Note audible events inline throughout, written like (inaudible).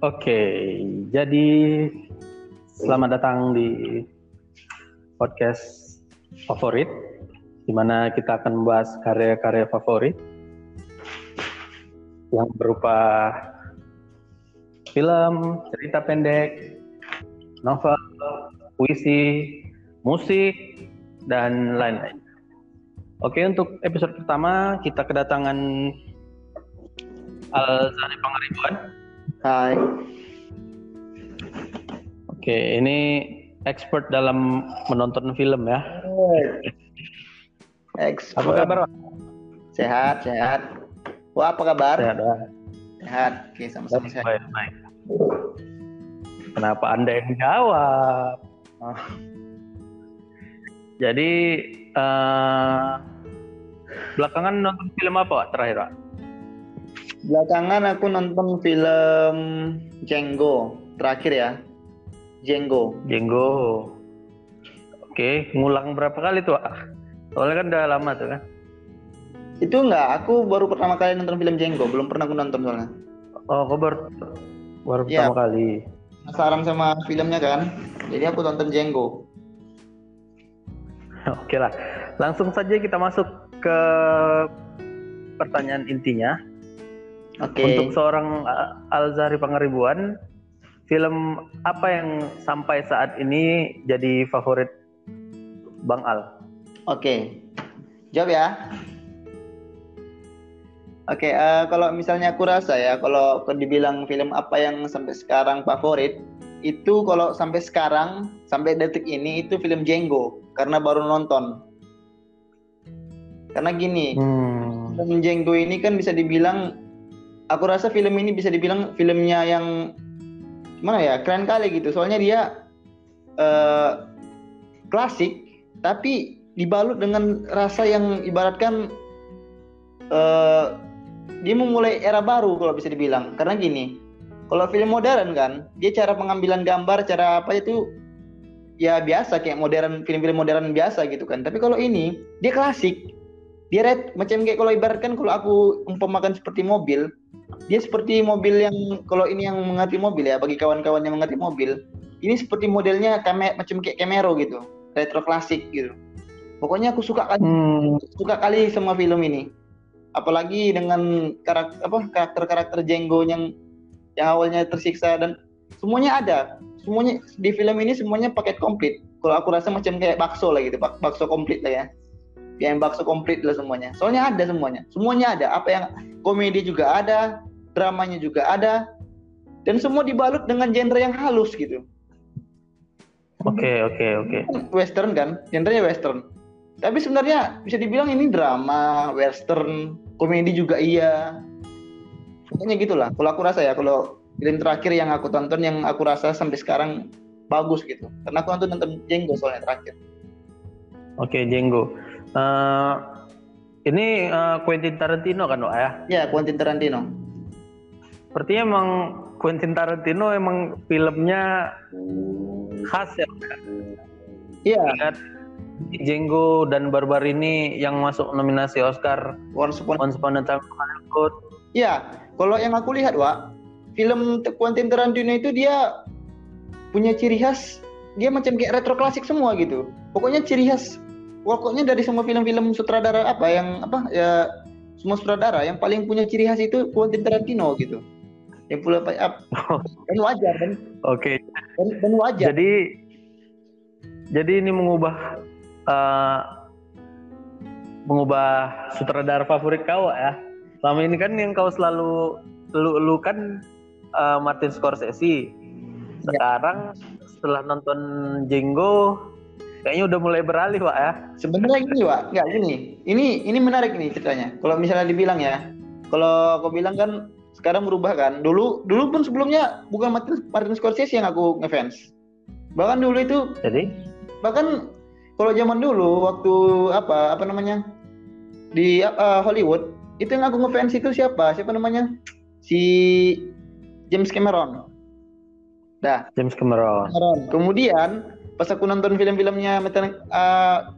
Oke, jadi selamat datang di podcast favorit, di mana kita akan membahas karya-karya favorit yang berupa film, cerita pendek, novel, puisi, musik, dan lain-lain. Oke, untuk episode pertama kita kedatangan Al-Zani Pangaribuan Hai. Oke, ini expert dalam menonton film ya. Expert. Apa kabar? Sehat, sehat. Wah, apa kabar? Sehat. Sehat. Oke, sama-sama sehat. Baik, baik. Kenapa Anda yang jawab? Oh. Jadi eh, belakangan nonton film apa Pak, terakhir Pak? Belakangan aku nonton film Django terakhir ya. Django. Django. Oke, ngulang berapa kali tuh? Soalnya kan udah lama tuh kan. Itu enggak, aku baru pertama kali nonton film Django, belum pernah aku nonton soalnya. Oh, kau baru baru Iya. pertama kali. Penasaran sama filmnya kan. Jadi aku nonton Django. (laughs) Oke lah, langsung saja kita masuk ke pertanyaan intinya. Oke. Untuk seorang uh, Alzari Pangaribuan, film apa yang sampai saat ini jadi favorit Bang Al? Oke. Jawab ya. Oke, eh, kalau misalnya aku rasa ya, kalau kalau dibilang film apa yang sampai sekarang favorit, itu kalau sampai sekarang, sampai detik ini itu film Django, karena baru nonton. Karena gini, Hmm. film Django ini kan bisa dibilang, aku rasa film ini bisa dibilang filmnya yang mana ya, keren kali gitu. Soalnya dia eh, klasik, tapi dibalut dengan rasa yang ibaratkan eh, dia memulai era baru kalau bisa dibilang. Karena gini, kalau film modern kan, dia cara pengambilan gambar, cara apa itu ya biasa kayak modern film-film modern biasa gitu kan. Tapi kalau ini dia klasik. Dia red, macam kayak kalau ibaratkan kalau aku umpamakan seperti mobil, dia seperti mobil yang kalau ini yang mengerti mobil ya bagi kawan-kawan yang mengerti mobil, ini seperti modelnya kame, macam kayak Camaro gitu, retro klasik gitu. Pokoknya aku suka kali Hmm. suka kali sama film ini. Apalagi dengan karakter apa karakter-karakter Django yang yang awalnya tersiksa dan semuanya ada. Semuanya di film ini semuanya paket komplit. Kalau aku rasa macam kayak bakso lah gitu, bak- bakso komplit lah ya. Yang bakso komplit lah semuanya. Soalnya ada semuanya. Semuanya ada. Apa yang komedi juga ada, dramanya juga ada. Dan semua dibalut dengan genre yang halus gitu. Oke, oke, oke. Western kan, genrenya western. Tapi sebenarnya bisa dibilang ini drama, western, komedi juga iya. Pokoknya gitulah. Kalau aku rasa ya, kalau film terakhir yang aku tonton yang aku rasa sampai sekarang bagus gitu. Karena aku nonton nonton Django soalnya terakhir. Oke, Django. Eh, ini eh, Quentin Tarantino kan, Pak ya? Ya, Quentin Tarantino. Sepertinya emang Quentin Tarantino emang filmnya khas ya. Pak? Iya, Ingat Django dan Barbar ini yang masuk nominasi Oscar Once Upon Once Upon a Time in Hollywood. Iya, kalau yang aku lihat, Wak, film Quentin Tarantino itu dia punya ciri khas, dia macam kayak retro klasik semua gitu. Pokoknya ciri khas pokoknya dari semua film-film sutradara apa yang apa ya semua sutradara yang paling punya ciri khas itu Quentin Tarantino gitu. Yang pula (laughs) up dan wajar dan, Oke, dan, dan wajar. jadi jadi ini mengubah eh, mengubah sutradara favorit kau ya. Selama ini kan yang kau selalu lu, lu kan eh, Martin Scorsese. Sekarang setelah nonton Django kayaknya udah mulai beralih pak ya. Sebenarnya gini, Wak, nggak gini. Ini ini menarik nih ceritanya. Kalau misalnya dibilang ya, kalau kau bilang kan sekarang berubah kan. Dulu dulu pun sebelumnya bukan Martin, Martin Scorsese yang aku ngefans. Bahkan dulu itu Jadi bahkan kalau zaman dulu waktu apa apa namanya di uh, Hollywood itu yang aku ngefans itu siapa? Siapa namanya? Si James Cameron. Dah, James Cameron. Cameron. Kemudian pas aku nonton film-filmnya uh,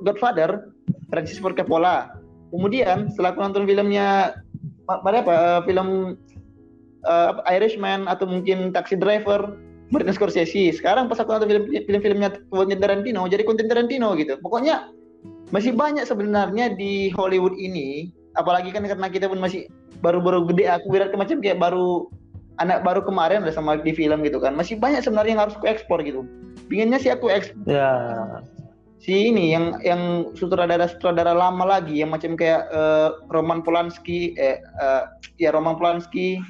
Godfather, Francis Ford Coppola. Kemudian setelah aku nonton filmnya pa- pada apa uh, film uh, Irishman atau mungkin Taxi Driver Martin Scorsese. Sekarang pas aku nonton film film-filmnya Quentin Tarantino jadi Quentin Tarantino gitu. Pokoknya masih banyak sebenarnya di Hollywood ini apalagi kan karena kita pun masih baru-baru gede aku berat macam kayak baru anak baru kemarin ada sama di film gitu kan. Masih banyak sebenarnya yang harus aku ekspor gitu pinginnya sih aku ekspor ya. Si ini yang yang sutradara sutradara lama lagi yang macam kayak uh, Roman Polanski eh uh, ya Roman Polanski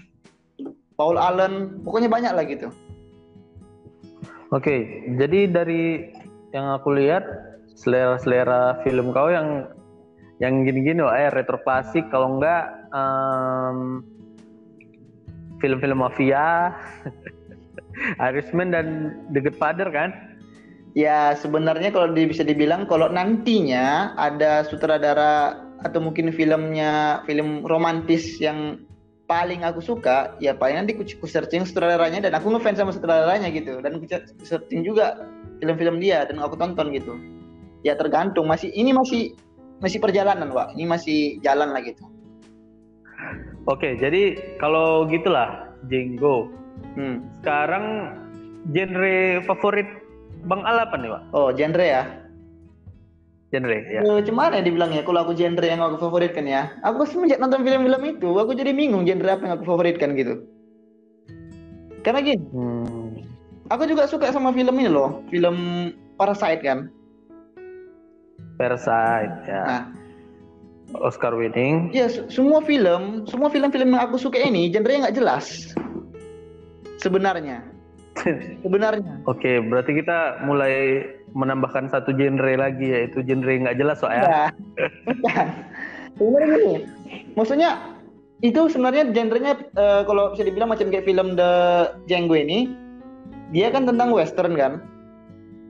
Paul Allen pokoknya banyak lah gitu. Oke, jadi dari yang aku lihat selera-selera film kau yang yang gini-gini, oh, eh retro klasik kalau enggak um, film-film mafia, (laughs) Irishman dan The Godfather kan? Ya sebenarnya kalau bisa dibilang kalau nantinya ada sutradara atau mungkin filmnya film romantis yang paling aku suka ya paling nanti ku, ku searching sutradaranya dan aku ngefans sama sutradaranya gitu. Dan ku searching juga film-film dia dan aku tonton gitu. Ya tergantung masih ini masih masih perjalanan pak ini masih jalan lah gitu. Oke jadi kalau gitulah Jenggo hmm. sekarang genre favorit Bang Al apa nih pak oh genre ya genre ya. Uh, cuman ya dibilangnya kalau aku genre yang aku favoritkan ya. Aku semenjak nonton film-film itu, aku jadi bingung genre apa yang aku favoritkan gitu. Karena gini, hmm. aku juga suka sama film ini loh, film Parasite kan. Parasite ya. Nah, Oscar winning. Ya, semua film, semua film-film yang aku suka ini genre-nya nggak jelas. Sebenarnya. Sebenarnya. Oke, berarti kita mulai menambahkan satu genre lagi yaitu genre nggak jelas soalnya. Ya. Sebenarnya gini, maksudnya itu sebenarnya genrenya uh, kalau bisa dibilang macam kayak film The Django ini, dia kan tentang western kan.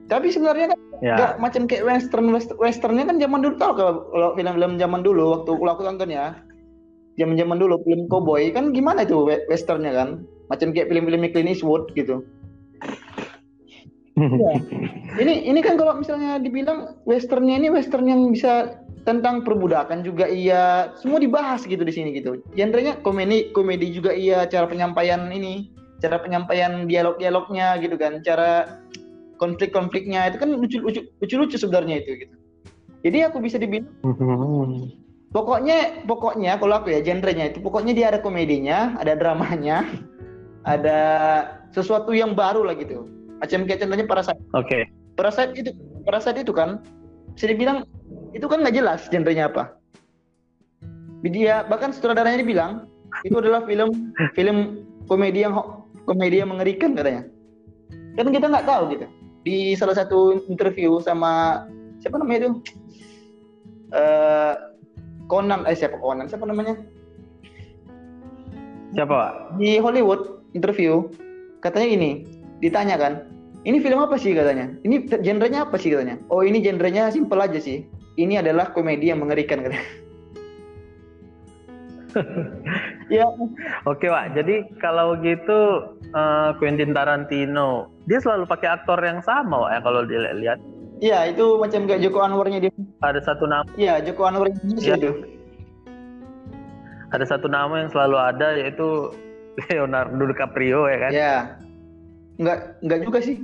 Tapi sebenarnya kan ya. nggak macam kayak western westernnya kan zaman dulu tau kalau film-film zaman dulu waktu aku tonton ya zaman zaman dulu film cowboy kan gimana itu westernnya kan macam kayak film-film Clint Eastwood gitu ya. Ini ini kan kalau misalnya dibilang westernnya ini western yang bisa tentang perbudakan juga iya, semua dibahas gitu di sini gitu. Genrenya komedi komedi juga iya, cara penyampaian ini, cara penyampaian dialog-dialognya gitu kan, cara konflik-konfliknya itu kan lucu-lucu lucu-lucu sebenarnya itu gitu. Jadi aku bisa dibilang pokoknya pokoknya kalau aku ya genrenya itu pokoknya dia ada komedinya, ada dramanya, ada sesuatu yang baru lah gitu Macam kayak contohnya Parasite. Oke. Okay. Parasite itu Parasite itu kan bisa dibilang itu kan nggak jelas genrenya apa. Dia bahkan sutradaranya dibilang itu adalah film film komedi yang komedi yang mengerikan katanya. Kan kita nggak tahu gitu. Di salah satu interview sama siapa namanya itu? Uh, Conan, eh siapa Conan? Siapa namanya? Siapa? Di Hollywood interview katanya ini ditanya kan ini film apa sih? katanya. Ini genrenya apa sih? katanya. Oh ini genrenya simpel aja sih. Ini adalah komedi yang mengerikan katanya. (laughs) Ya. Oke pak jadi kalau gitu uh, Quentin Tarantino dia selalu pakai aktor yang sama pak ya kalau dilihat Iya itu macam kayak Joko Anwarnya dia. Ada satu nama. Iya Joko Anwar Indonesia ya. itu. Ada satu nama yang selalu ada yaitu Leonardo DiCaprio ya kan? Iya. Nggak nggak juga sih.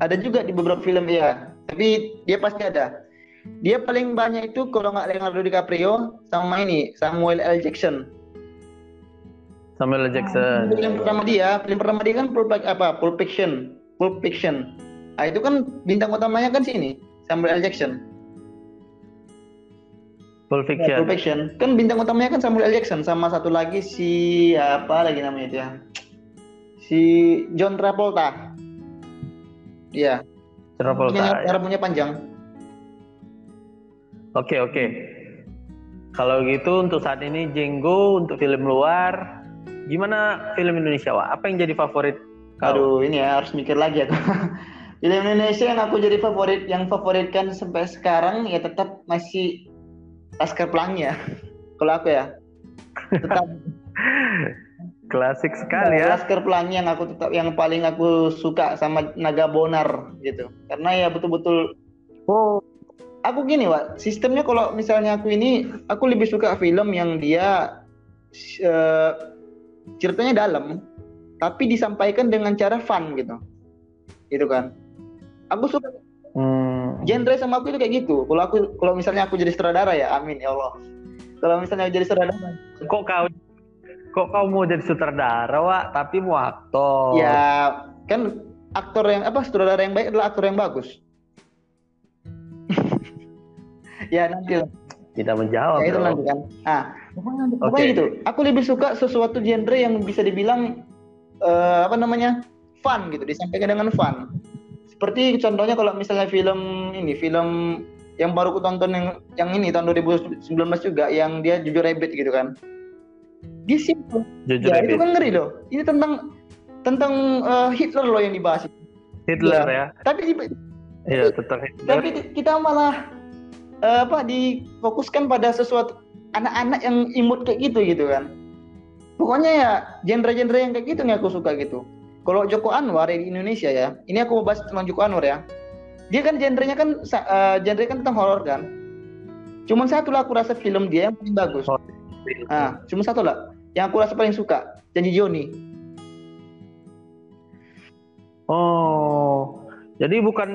Ada juga di beberapa film ya tapi dia pasti ada. Dia paling banyak itu kalau nggak Leonardo DiCaprio sama ini Samuel L. Jackson. Samuel L. Jackson. Film pertama dia film pertama dia kan Pulp, apa Pulp Fiction. Pulp Fiction. Nah itu kan bintang utamanya kan sini Samuel L. Jackson Pulp Fiction. Ya, Pulp Fiction. Kan bintang utamanya kan Samuel L. Jackson sama satu lagi si apa lagi namanya itu ya si John Travolta. Iya. Travolta. Cara punya panjang. Oke oke. Kalau gitu untuk saat ini Jenggo untuk film luar, gimana film Indonesia Wak? Apa yang jadi favorit? Kau? Aduh ini ya harus mikir lagi aku. (laughs) film Indonesia yang aku jadi favorit, yang favoritkan sampai sekarang ya tetap masih Laskar Pelangi ya. Kalau aku ya. Tetap (laughs) Klasik sekali ya. Laskar Pelangi yang aku tetap yang paling aku suka sama Naga Bonar gitu. Karena ya betul-betul oh aku gini, Wak. Sistemnya kalau misalnya aku ini aku lebih suka film yang dia uh, ceritanya dalam tapi disampaikan dengan cara fun gitu gitu kan aku suka. Genre sama aku itu kayak gitu. Kalau aku kalau misalnya aku jadi sutradara ya amin ya Allah. Kalau misalnya jadi sutradara kok kau kok kau mau jadi sutradara wa tapi mau aktor. Ya kan aktor yang apa sutradara yang baik adalah aktor yang bagus. (laughs) Ya nanti tidak menjawab ya itu nanti kan. Ah pokoknya okay. gitu. Aku lebih suka sesuatu genre yang bisa dibilang uh, apa namanya fun gitu disampaikan dengan fun seperti contohnya kalau misalnya film ini film yang baru aku tonton yang yang ini tahun 2019 juga yang dia jujur rabbit gitu kan dia simple jujur ya, itu kan ngeri loh ini tentang tentang uh, Hitler loh yang dibahas. Hitler ya. ya. Tapi Iya, tentang Hitler. Tapi kita malah uh, apa difokuskan pada sesuatu anak-anak yang imut kayak gitu gitu kan. Pokoknya ya genre-genre yang kayak gitu nih aku suka gitu. Kalau Joko Anwar di Indonesia ya, ini aku mau bahas tentang Joko Anwar ya. Dia kan genrenya kan uh, genre kan tentang horor kan. Cuma satu lah aku rasa film dia yang paling bagus. Oh, nah, cuma satu lah yang aku rasa paling suka, Janji Joni. Oh, jadi bukan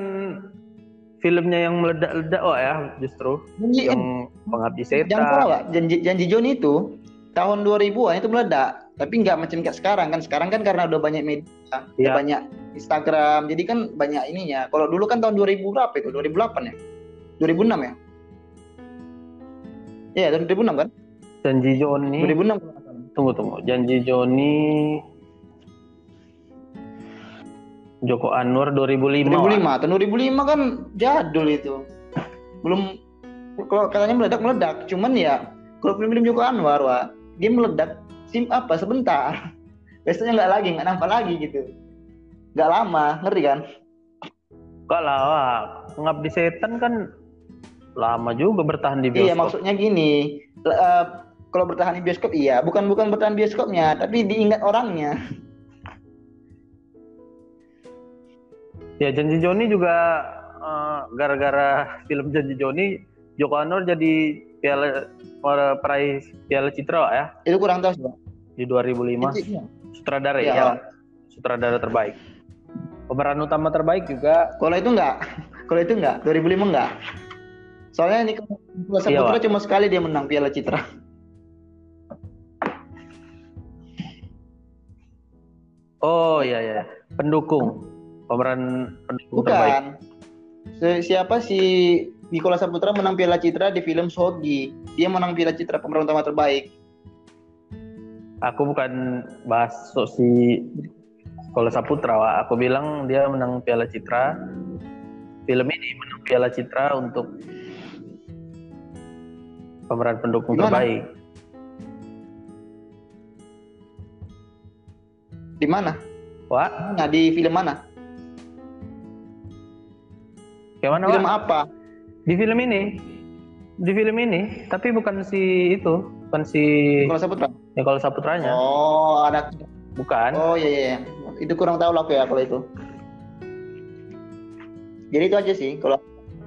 filmnya yang meledak-ledak oh ya justru janji, yang pengabdi setan. Jangan salah janji janji Joni itu tahun 2000-an itu meledak, tapi nggak macam kayak sekarang kan. Sekarang kan karena udah banyak media, ya. banyak Instagram, jadi kan banyak ininya. Kalau dulu kan tahun 2000 berapa itu? 2008 ya? 2006 ya? Iya, tahun 2006 kan? Janji Joni. 2006. Tunggu tunggu. Janji Joni Joko Anwar 2005. 2005, tahun 2005 kan jadul itu. Belum kalau katanya meledak meledak, cuman ya kalau film-film Joko Anwar, wah, dia meledak sim apa sebentar. Biasanya nggak lagi, nggak nampak lagi gitu. Nggak lama, ngerti kan? Enggak lah, pengabdi setan kan lama juga bertahan di bioskop. Iya, maksudnya gini, uh, kalau bertahan di bioskop iya, bukan bukan bertahan bioskopnya, tapi diingat orangnya. (laughs) Ya Janji Joni juga uh, gara-gara film Janji Joni Joko Anwar jadi piala peraih piala Citra ya. Itu kurang tahu sih, Di 2005. Itu, ya. Sutradara ya. ya. Sutradara terbaik. Pemeran utama terbaik juga. Kalau itu enggak. Kalau itu enggak. 2005 enggak. Soalnya ini Kuasa iya, Putra cuma sekali dia menang piala Citra. Oh iya iya. Pendukung pemeran pendukung Bukan. terbaik. Siapa si Nikola Saputra menang Piala Citra di film Sogi. Dia menang Piala Citra pemeran utama terbaik. Aku bukan bahas si Nikola Saputra, Wak. aku bilang dia menang Piala Citra. Film ini menang Piala Citra untuk pemeran pendukung Di mana? terbaik. Di mana? Wah, nah di film mana? Kayak mana, Film Wak? apa? Di film ini. Di film ini, tapi bukan si itu, bukan si Kalau Saputra. Ya kalau Saputranya. Oh, anak bukan. Oh iya, iya iya. Itu kurang tahu lah ya kalau itu. Jadi itu aja sih kalau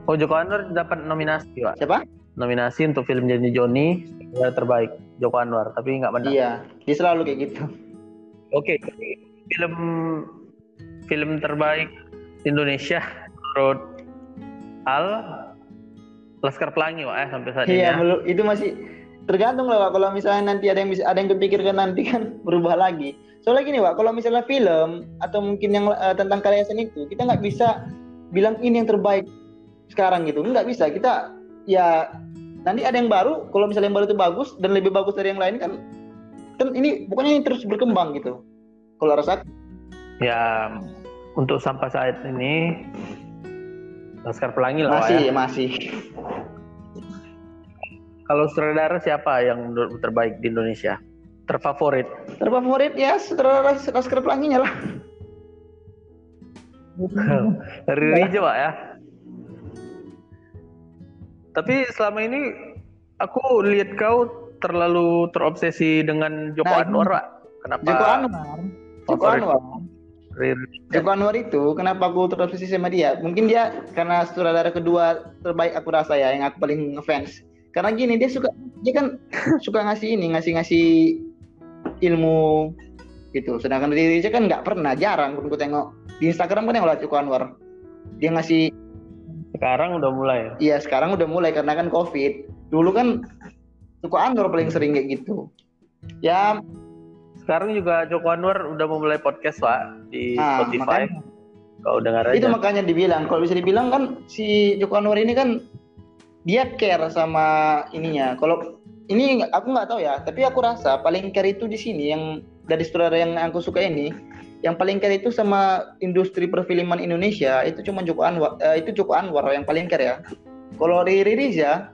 Oh Joko Anwar dapat nominasi, Pak. Siapa? Nominasi untuk film Janji Joni ya terbaik Joko Anwar, tapi nggak menang. Iya, dia selalu kayak gitu. Oke, film film terbaik Indonesia menurut Al Laskar Pelangi Wak, eh, sampai saat ini. Iya, ya. itu masih tergantung lah Wak. Kalau misalnya nanti ada yang bisa ada yang kepikirkan nanti kan (laughs) berubah lagi. Soalnya gini Wak, kalau misalnya film atau mungkin yang uh, tentang karya seni itu kita nggak bisa bilang ini yang terbaik sekarang gitu. Nggak bisa. Kita ya nanti ada yang baru. Kalau misalnya yang baru itu bagus dan lebih bagus dari yang lain kan kan ini pokoknya ini terus berkembang gitu. Kalau rasa ya untuk sampai saat ini Laskar Pelangi lah masih ya. masih kalau sutradara siapa yang terbaik di Indonesia? Terfavorit? Terfavorit ya sutradara Laskar Pelanginya lah. (laughs) Riri aja pak ya. Tapi selama ini aku lihat kau terlalu terobsesi dengan Joko nah, Anwar pak. Kenapa Joko Anwar. Joko Anwar. Joko Anwar itu kenapa aku terobsesi sama dia? Mungkin dia karena sutradara kedua terbaik aku rasa ya yang aku paling ngefans. Karena gini dia suka dia kan (laughs) suka ngasih ini ngasih ngasih ilmu gitu. Sedangkan Riri Riza kan nggak pernah jarang. Pun gue tengok di Instagram kan yang lah Joko Anwar. Dia ngasih sekarang udah mulai iya sekarang udah mulai karena kan covid. Dulu kan Joko Anwar paling sering kayak gitu. Ya sekarang juga Joko Anwar udah memulai podcast pak di nah, Spotify. makanya, kau dengar aja. itu makanya dibilang. Kalau bisa dibilang kan si Joko Anwar ini kan dia care sama ininya. Kalau ini aku nggak tahu ya tapi aku rasa paling care itu di sini yang dari sutradara yang aku suka ini yang paling care itu sama industri perfilman Indonesia itu cuma Joko Anwar eh, itu Joko Anwar yang paling care ya. Kalau Riri Riza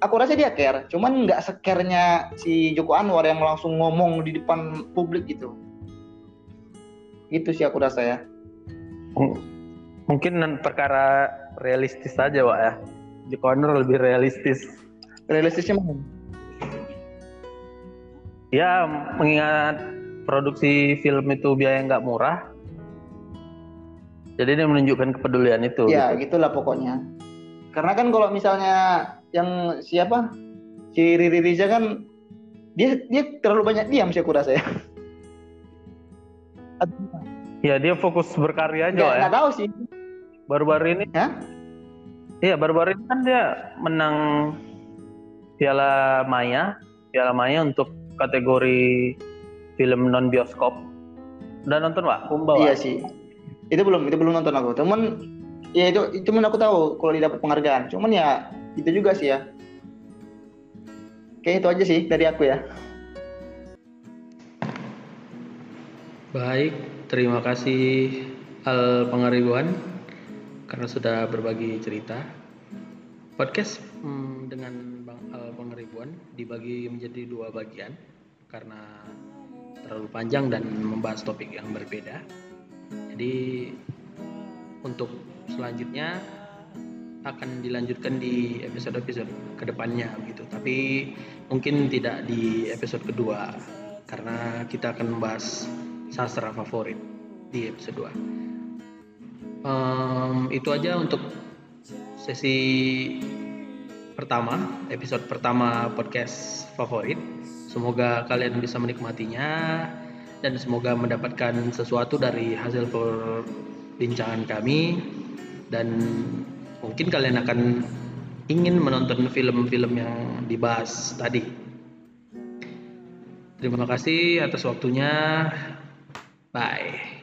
aku rasa dia care cuman nggak sekernya si Joko Anwar yang langsung ngomong di depan publik gitu. Gitu sih aku rasa ya. Mungkin perkara realistis saja Wak ya Joko Anwar lebih realistis realistisnya mana? ya mengingat produksi film itu biaya nggak murah jadi dia menunjukkan kepedulian itu ya gitu. gitulah pokoknya karena kan kalau misalnya yang siapa si Riri Riza kan dia dia terlalu banyak diam sih aku rasa ya ya dia fokus berkarya aja ya nggak tahu sih baru-baru ini Hah? Iya baru-baru ini kan dia menang Piala Maya Piala Maya untuk kategori film non bioskop. Udah nonton Wak? Kumba Iya sih. Itu belum, itu belum nonton aku. Cuman ya itu itu pun aku tahu kalau dia dapat penghargaan. Cuman ya itu juga sih ya. Kayak itu aja sih dari aku ya. Baik, terima kasih Al Pengaribuan karena sudah berbagi cerita. Podcast hmm, dengan Bang Al Pengaribuan dibagi menjadi dua bagian karena terlalu panjang dan membahas topik yang berbeda. Jadi untuk selanjutnya akan dilanjutkan di episode-episode ke depannya gitu. Tapi mungkin tidak di episode kedua karena kita akan membahas sastra favorit di episode 2. Um, itu aja untuk sesi pertama, episode pertama podcast favorit. Semoga kalian bisa menikmatinya dan semoga mendapatkan sesuatu dari hasil perbincangan kami dan mungkin kalian akan ingin menonton film-film yang dibahas tadi. Terima kasih atas waktunya. Bye.